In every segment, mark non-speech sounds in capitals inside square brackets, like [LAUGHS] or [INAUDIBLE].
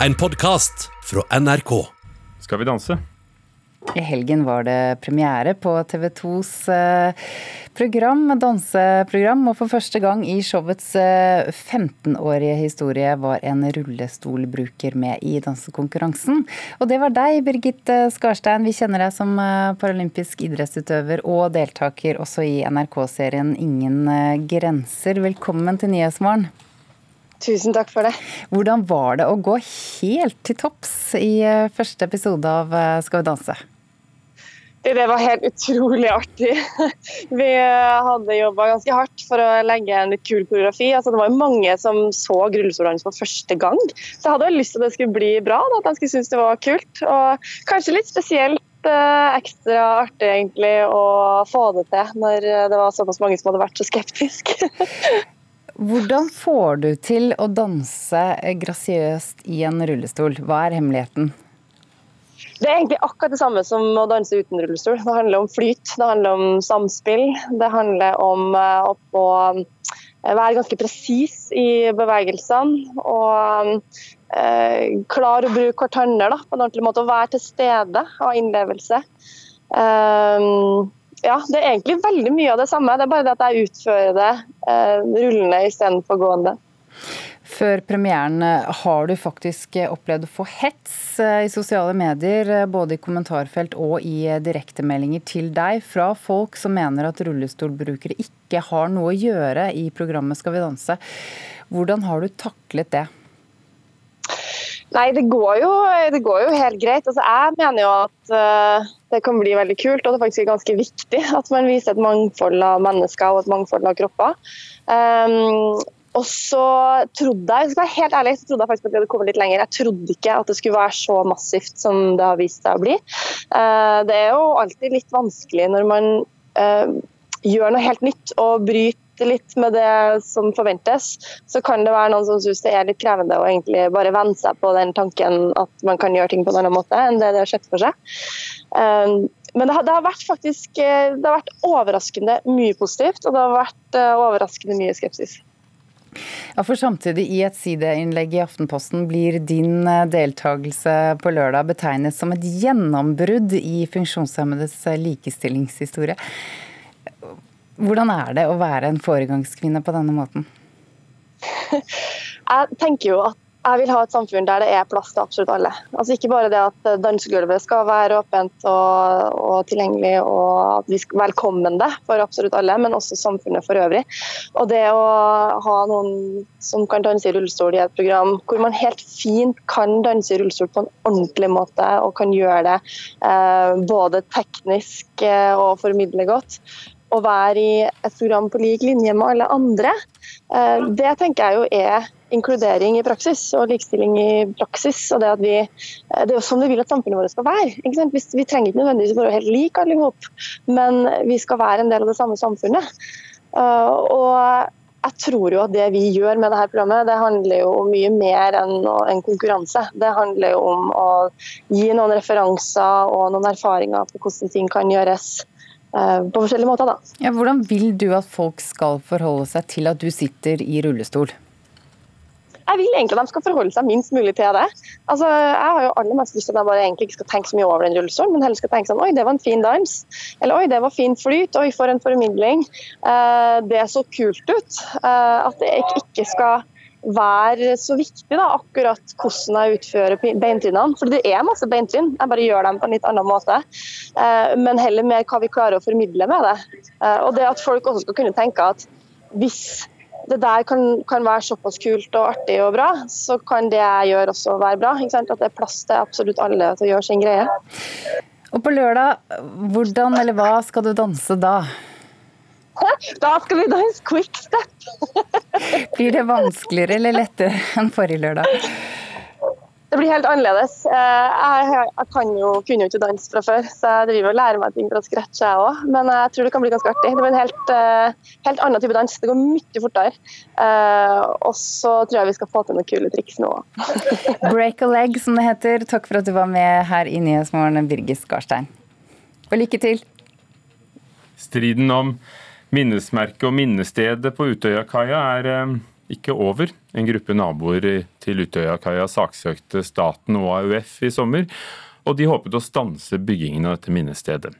En podkast fra NRK. Skal vi danse? I helgen var det premiere på TV 2s eh, program, danseprogram, og for første gang i showets 15-årige historie var en rullestolbruker med i dansekonkurransen. Og det var deg, Birgit Skarstein. Vi kjenner deg som eh, paralympisk idrettsutøver og deltaker også i NRK-serien Ingen eh, grenser. Velkommen til Nyhetsmorgen. Tusen takk for det. Hvordan var det å gå helt til topps i første episode av Skal vi danse? Det var helt utrolig artig. [LAUGHS] Vi hadde jobba ganske hardt for å legge en litt kul koreografi. Altså, det var mange som så rullestolene for første gang. Så jeg hadde lyst til at det skulle bli bra, at de skulle synes det var kult. Og kanskje litt spesielt eh, ekstra artig egentlig å få det til når det var såpass mange som hadde vært så skeptiske. [LAUGHS] Hvordan får du til å danse grasiøst i en rullestol? Hva er hemmeligheten? Det er egentlig akkurat det samme som å danse uten rullestol. Det handler om flyt, det handler om samspill. Det handler om eh, å eh, være ganske presis i bevegelsene. Og eh, klare å bruke hverandre på en ordentlig måte. Å være til stede, ha innlevelse. Eh, ja, det er egentlig veldig mye av det samme. Det er bare det at jeg utfører det eh, rullende istedenfor gående. Før premieren, har du faktisk opplevd å få hets eh, i sosiale medier, eh, både i kommentarfelt og i eh, direktemeldinger til deg, fra folk som mener at rullestolbrukere ikke har noe å gjøre i programmet Skal vi danse. Hvordan har du taklet det? Nei, det går jo, det går jo helt greit. Altså, jeg mener jo at uh, det kan bli veldig kult, og det er faktisk ganske viktig [LAUGHS] at man viser et mangfold av mennesker og et mangfold av kropper. Um, og så trodde jeg, skal være helt ærlig, så trodde jeg faktisk at vi hadde kommet litt lenger. Jeg trodde ikke at det skulle være så massivt som det har vist seg å bli. Eh, det er jo alltid litt vanskelig når man eh, gjør noe helt nytt og bryter litt med det som forventes. Så kan det være noen som syns det er litt krevende å egentlig bare venne seg på den tanken at man kan gjøre ting på en annen måte enn det det har sett for seg. Eh, men det har, det har, vært faktisk det har vært overraskende mye positivt, og det har vært overraskende mye skepsis. Ja, for Samtidig, i et sideinnlegg i Aftenposten, blir din eh, deltakelse på lørdag betegnet som et gjennombrudd i funksjonshemmedes eh, likestillingshistorie. Hvordan er det å være en foregangskvinne på denne måten? [LAUGHS] Jeg tenker jo at jeg vil ha et samfunn der det er plass til absolutt alle. Altså Ikke bare det at dansegulvet skal være åpent og, og tilgjengelig og at vi skal velkomne for absolutt alle, men også samfunnet for øvrig. Og det å ha noen som kan danse i rullestol i et program hvor man helt fint kan danse i rullestol på en ordentlig måte og kan gjøre det eh, både teknisk eh, og formidle godt, å være i et program på lik linje med alle andre, eh, det tenker jeg jo er inkludering i praksis og likestilling i praksis. og Det, vi, eh, det er jo sånn vi vil at samfunnet vårt skal være. vi trenger ikke nødvendigvis å være helt like alle sammen, men vi skal være en del av det samme samfunnet. Eh, og jeg tror jo at det vi gjør med dette programmet, det handler jo om mye mer enn en konkurranse. Det handler jo om å gi noen referanser og noen erfaringer på hvordan ting kan gjøres på forskjellige måter. Da. Ja, hvordan vil du at folk skal forholde seg til at du sitter i rullestol? Jeg vil egentlig at de skal forholde seg minst mulig til det. Altså, jeg har jo aller mest lyst til at de bare egentlig ikke skal tenke så mye over den rullestolen, men heller skal tenke sånn Oi, det var en fin dans. Eller oi, det var fin flyt. Oi, for en formidling. Eh, det så kult ut. Eh, at det ikke skal være så viktig, da, akkurat hvordan jeg utfører beintrinnene. For det er masse beintrinn, jeg bare gjør dem på en litt annen måte. Eh, men heller mer hva vi klarer å formidle med det. Eh, og det at folk også skal kunne tenke at hvis det der kan, kan være såpass kult og artig og bra, så kan det jeg gjør også være bra. At det er plass til absolutt alle til å gjøre sin greie. Og på lørdag, hvordan eller hva skal du danse da? [LAUGHS] Da skal vi danse quickstep. [LAUGHS] blir det vanskeligere eller lettere enn forrige lørdag? Det blir helt annerledes. Eh, jeg, kan jo, kunne jo ikke danse fra før, så jeg driver og lærer meg ting fra scratch, jeg òg. Men jeg tror det kan bli ganske artig. Det blir en helt, eh, helt annen type dans. Det går mye fortere. Eh, og så tror jeg vi skal få til noen kule triks nå [LAUGHS] Break a leg, som det heter. Takk for at du var med her i Nyhetsmorgen, Birgit Skarstein. Og lykke til. Striden om minnesmerket og minnestedet på Utøyakaia er eh, ikke over. En gruppe naboer til Utøyakaia saksøkte staten og AUF i sommer, og de håpet å stanse byggingen av dette minnestedet.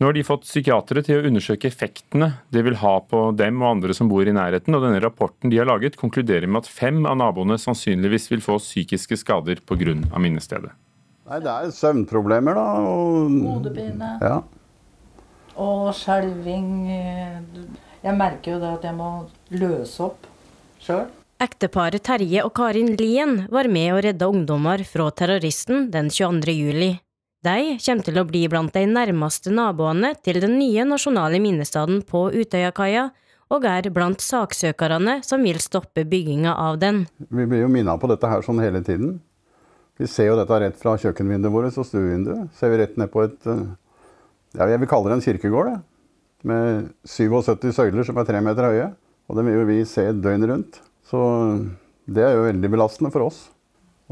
Nå har de fått psykiatere til å undersøke effektene det vil ha på dem og andre som bor i nærheten, og denne rapporten de har laget konkluderer med at fem av naboene sannsynligvis vil få psykiske skader pga. minnestedet. Nei, Det er søvnproblemer, da. Og... Hodepine. Ja. Og skjelving. Jeg merker jo det at jeg må løse opp sjøl. Ekteparet Terje og Karin Lien var med og redda ungdommer fra terroristen den 22. juli. De kommer til å bli blant de nærmeste naboene til den nye nasjonale minnestaden på Utøyakaia, og er blant saksøkerne som vil stoppe bygginga av den. Vi blir jo minna på dette her sånn hele tiden. Vi ser jo dette rett fra kjøkkenvinduet vårt og stuevinduet. Ser vi rett ned på et eh, ja, Jeg vil kalle det en kirkegård. det. Med 77 søyler som er tre meter høye. Og det vil jo vi se døgnet rundt. Så det er jo veldig belastende for oss.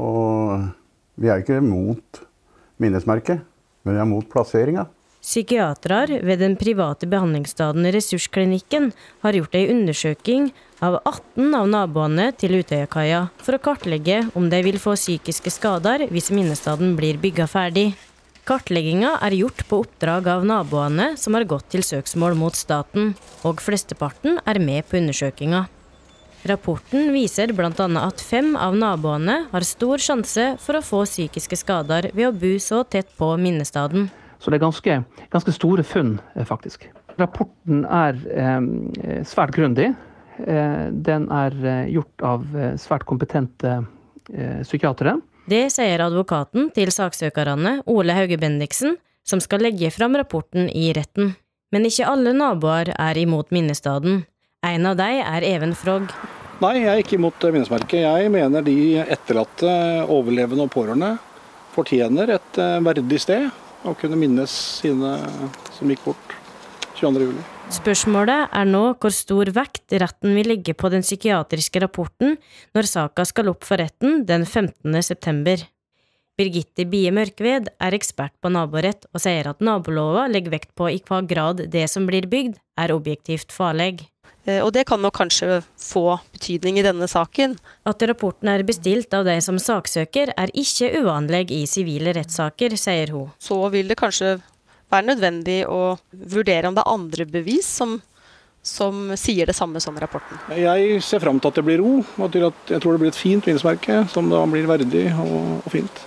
Og vi er ikke mot minnesmerket, men vi er mot plasseringa. Psykiatere ved den private behandlingsstaden Ressursklinikken har gjort ei undersøking av 18 av naboene til Utøyakaia for å kartlegge om de vil få psykiske skader hvis minnestaden blir bygga ferdig. Kartlegginga er gjort på oppdrag av naboene som har gått til søksmål mot staten, og flesteparten er med på undersøkinga. Rapporten viser bl.a. at fem av naboene har stor sjanse for å få psykiske skader ved å bo så tett på minnestaden. Så det er ganske, ganske store funn, eh, faktisk. Rapporten er eh, svært grundig. Eh, den er eh, gjort av eh, svært kompetente eh, psykiatere. Det sier advokaten til saksøkerne, Ole Hauge Bendiksen, som skal legge fram rapporten i retten. Men ikke alle naboer er imot minnestaden. En av dem er Even Frogg. Nei, jeg er ikke imot minnesmerket. Jeg mener de etterlatte, overlevende og pårørende fortjener et eh, verdig sted å kunne minnes sine som gikk bort 22.07. Spørsmålet er nå hvor stor vekt retten vil legge på den psykiatriske rapporten når saka skal opp for retten den 15. september. Birgitte Bie Mørkved er ekspert på naborett og sier at nabolova legger vekt på i hva grad det som blir bygd, er objektivt farlig. Eh, Og det kan nok kanskje få betydning i denne saken. At rapporten er bestilt av de som saksøker, er ikke uvanlig i sivile rettssaker, sier hun. Så vil det kanskje være nødvendig å vurdere om det er andre bevis som, som sier det samme som rapporten. Jeg ser fram til at det blir ro, og til at jeg tror det blir et fint minnesmerke som da blir verdig og, og fint.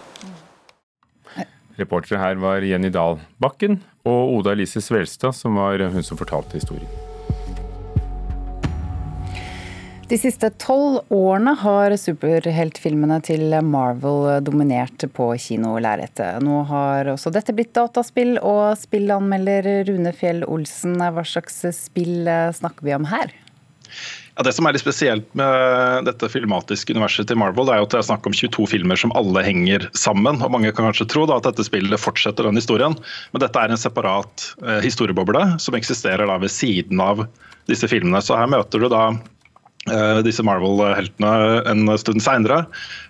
Reportere her var Jenny Dahl Bakken og Oda Elise Svelstad, som var hun som fortalte historien. De siste tolv årene har superheltfilmene til Marvel dominert på kinolerretet. Nå har også dette blitt dataspill, og spillanmelder Rune Fjell Olsen, hva slags spill snakker vi om her? Ja, det som er litt spesielt med dette filmatiske universet til Marvel, det er jo at det er snakk om 22 filmer som alle henger sammen. og Mange kan kanskje tro da, at dette spillet fortsetter den historien, men dette er en separat eh, historieboble som eksisterer da ved siden av disse filmene. Så her møter du da eh, disse Marvel-heltene en stund seinere.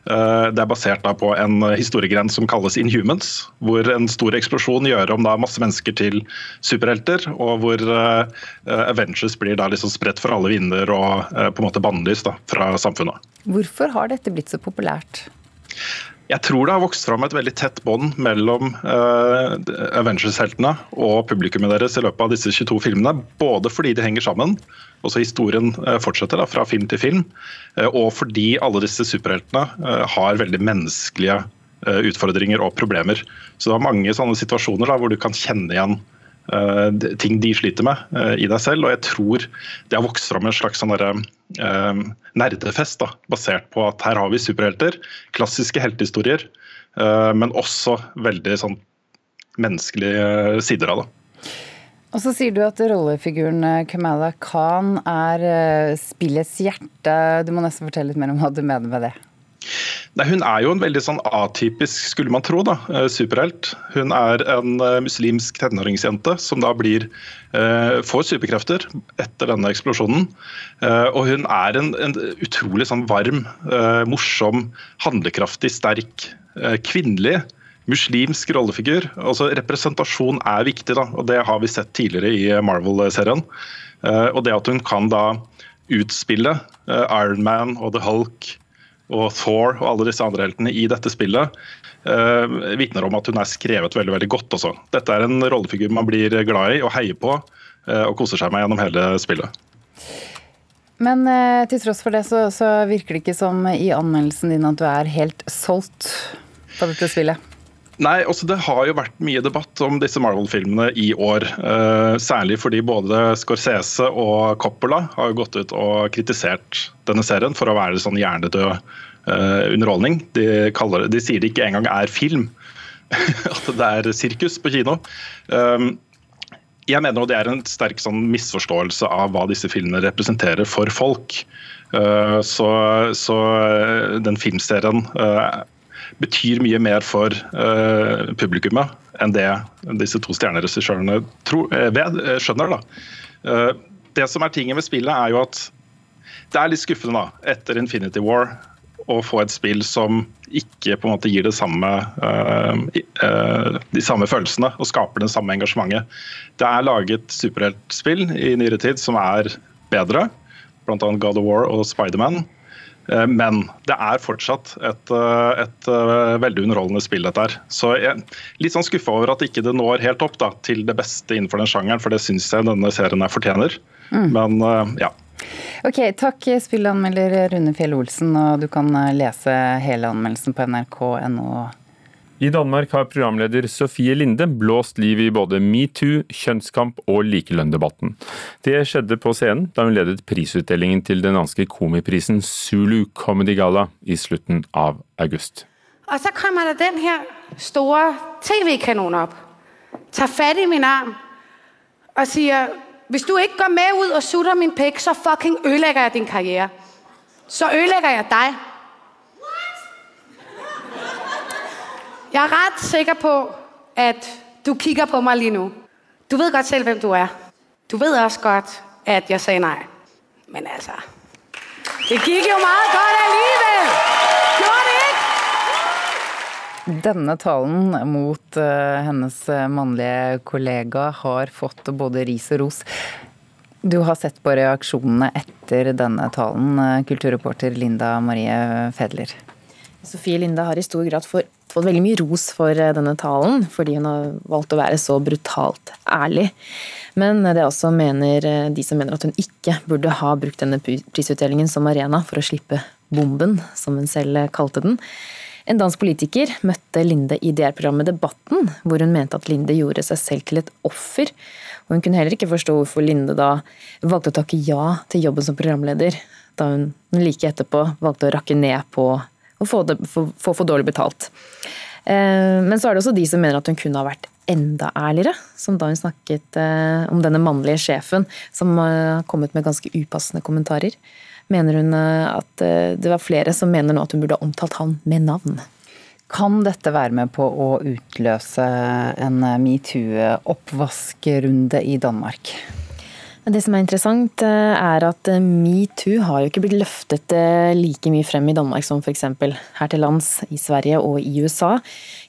Det er basert på en historiegren som kalles Inhumans, hvor en stor eksplosjon gjør om masse mennesker til superhelter, og hvor eh, Avengers blir liksom spredt for alle vinder og eh, på en måte bannlyst fra samfunnet. Hvorfor har dette blitt så populært? Jeg tror det har vokst fram et veldig tett bånd mellom uh, Avengers-heltene og publikummet deres i løpet av disse 22 filmene. Både fordi de henger sammen, også historien uh, fortsetter da, fra film til film, uh, og fordi alle disse superheltene har veldig menneskelige utfordringer og problemer. Så det er mange sånne situasjoner da, hvor du kan kjenne igjen ting de sliter med i deg selv. Og jeg tror det har vokst fram en slags sånn eh, nerdefest da, basert på at her har vi superhelter, klassiske heltehistorier, eh, men også veldig sånn menneskelige sider av det. Og så sier du at rollefiguren Kamala Khan er spillets hjerte. Du må nesten fortelle litt mer om hva du mener med det. Nei, Hun er jo en veldig sånn atypisk, skulle man tro, da, superhelt. Hun er en muslimsk tenåringsjente som da blir, får superkrefter etter denne eksplosjonen. Og hun er en, en utrolig sånn varm, morsom, handlekraftig, sterk, kvinnelig muslimsk rollefigur. Altså Representasjon er viktig, da, og det har vi sett tidligere i Marvel-serien. Og det at hun kan da utspille uh, Iron Man og The Hulk og Thor og alle disse andre heltene i dette spillet, vitner om at hun er skrevet veldig veldig godt. Også. Dette er en rollefigur man blir glad i og heier på og koser seg med gjennom hele spillet. Men eh, til tross for det, så, så, virker det ikke som i anmeldelsen din at du er helt solgt på dette spillet? Nei, også altså, Det har jo vært mye debatt om disse Marvel-filmene i år. Uh, særlig fordi både Scorsese og Coppola har gått ut og kritisert denne serien for å være sånn hjernedød uh, underholdning. De, det, de, sier det ikke engang er film, [LAUGHS] at det er sirkus på kino. Um, jeg mener det er en sterk sånn, misforståelse av hva disse filmene representerer for folk. Uh, så, så, den filmserien uh, betyr mye mer for uh, publikummet enn det disse to stjerneregissørene skjønner. Da. det som er tingen med spillet, er jo at det er litt skuffende da, etter Infinity War å få et spill som ikke på en måte gir det samme, uh, uh, de samme følelsene og skaper det samme engasjementet. Det er laget superheltspill i nyere tid som er bedre, bl.a. God of War og Spiderman. Uh, men det er fortsatt et, et veldig underholdende spill, dette her. Så jeg er litt sånn skuffa over at ikke det når helt opp da, til det beste innenfor den sjangeren, for det syns jeg denne serien her fortjener. Mm. Men ja. Ok, Takk spillanmelder Rune Fjell Olsen, og du kan eh, lese hele anmeldelsen på nrk.no. I Danmark har programleder Sofie Linde blåst liv i både metoo, kjønnskamp og likelønndebatten. Det skjedde på scenen da hun ledet prisutdelingen til den danske komiprisen Zulu Comedy Gala i slutten av august. Og så kommer der den her store TV-kanon opp, tar fatt i min arm og sier hvis du ikke går med ut og sutter min pikk, så fucking ødelegger jeg din karriere. Så ødelegger jeg dig. Jeg er ret sikker på, at du kigger på mig lige nu. Du ved godt selv, hvem du er. Du ved også godt, at jeg sagde nej. Men altså, det gik jo meget godt alligevel. Gjorde det Denne talen mot uh, hennes eh, mannlige kollega har fått både ris og ros. Du har sett på reaksjonene etter denne talen, eh, kulturreporter Linda Marie Fedler. Sofie Linde har i stor grad fått, fått veldig mye ros for denne talen, fordi hun har valgt å være så brutalt ærlig. Men det er også mener, de som mener at hun ikke burde ha brukt denne prisutdelingen som arena for å slippe bomben, som hun selv kalte den. En dansk politiker møtte Linde i DR-programmet Debatten, hvor hun mente at Linde gjorde seg selv til et offer. Og hun kunne heller ikke forstå hvorfor Linde da valgte å takke ja til jobben som programleder, da hun like etterpå valgte å rakke ned på å få, det, få, få for dårlig betalt. Eh, men så er det også de som mener at hun kunne ha vært enda ærligere, som da hun snakket eh, om denne mannlige sjefen som har kommet med ganske upassende kommentarer mener hun eh, at eh, det var flere som mener nå at hun burde ha omtalt han med navn. Kan dette være med på å utløse en metoo-oppvaskrunde i Danmark? Det som er interessant, eh, er at metoo har jo ikke blitt løftet like mye frem i Danmark som f.eks. her til lands, i Sverige og i USA.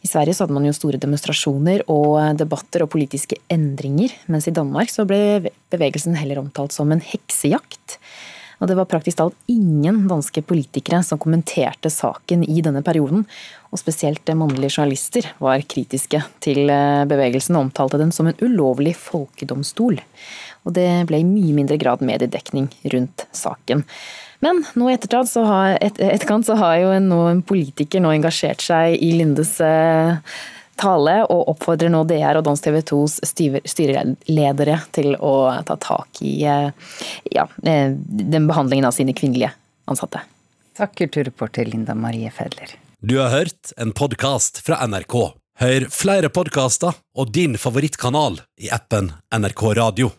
I Sverige så hadde man jo store demonstrasjoner og debatter og politiske endringer, mens i Danmark så ble bevegelsen heller omtalt som en heksejakt. Og det var praktisk talt ingen danske politikere som kommenterte saken i denne perioden. Og spesielt mannlige journalister var kritiske til eh, bevegelsen og omtalte den som en ulovlig folkedomstol. Og det ble i mye mindre grad mediedekning rundt saken. Men nå i etterkant så har, et, etterkant så har jo en, en politiker nå engasjert seg i Lindes eh, tale, og oppfordrer nå DR og Dans TV 2s styreledere til å ta tak i eh, ja, eh, den behandlingen av sine kvinnelige ansatte. Takk, kulturreporter Linda Marie Fedler. Du har hørt en podkast fra NRK. Hør flere podkaster og din favorittkanal i appen NRK Radio.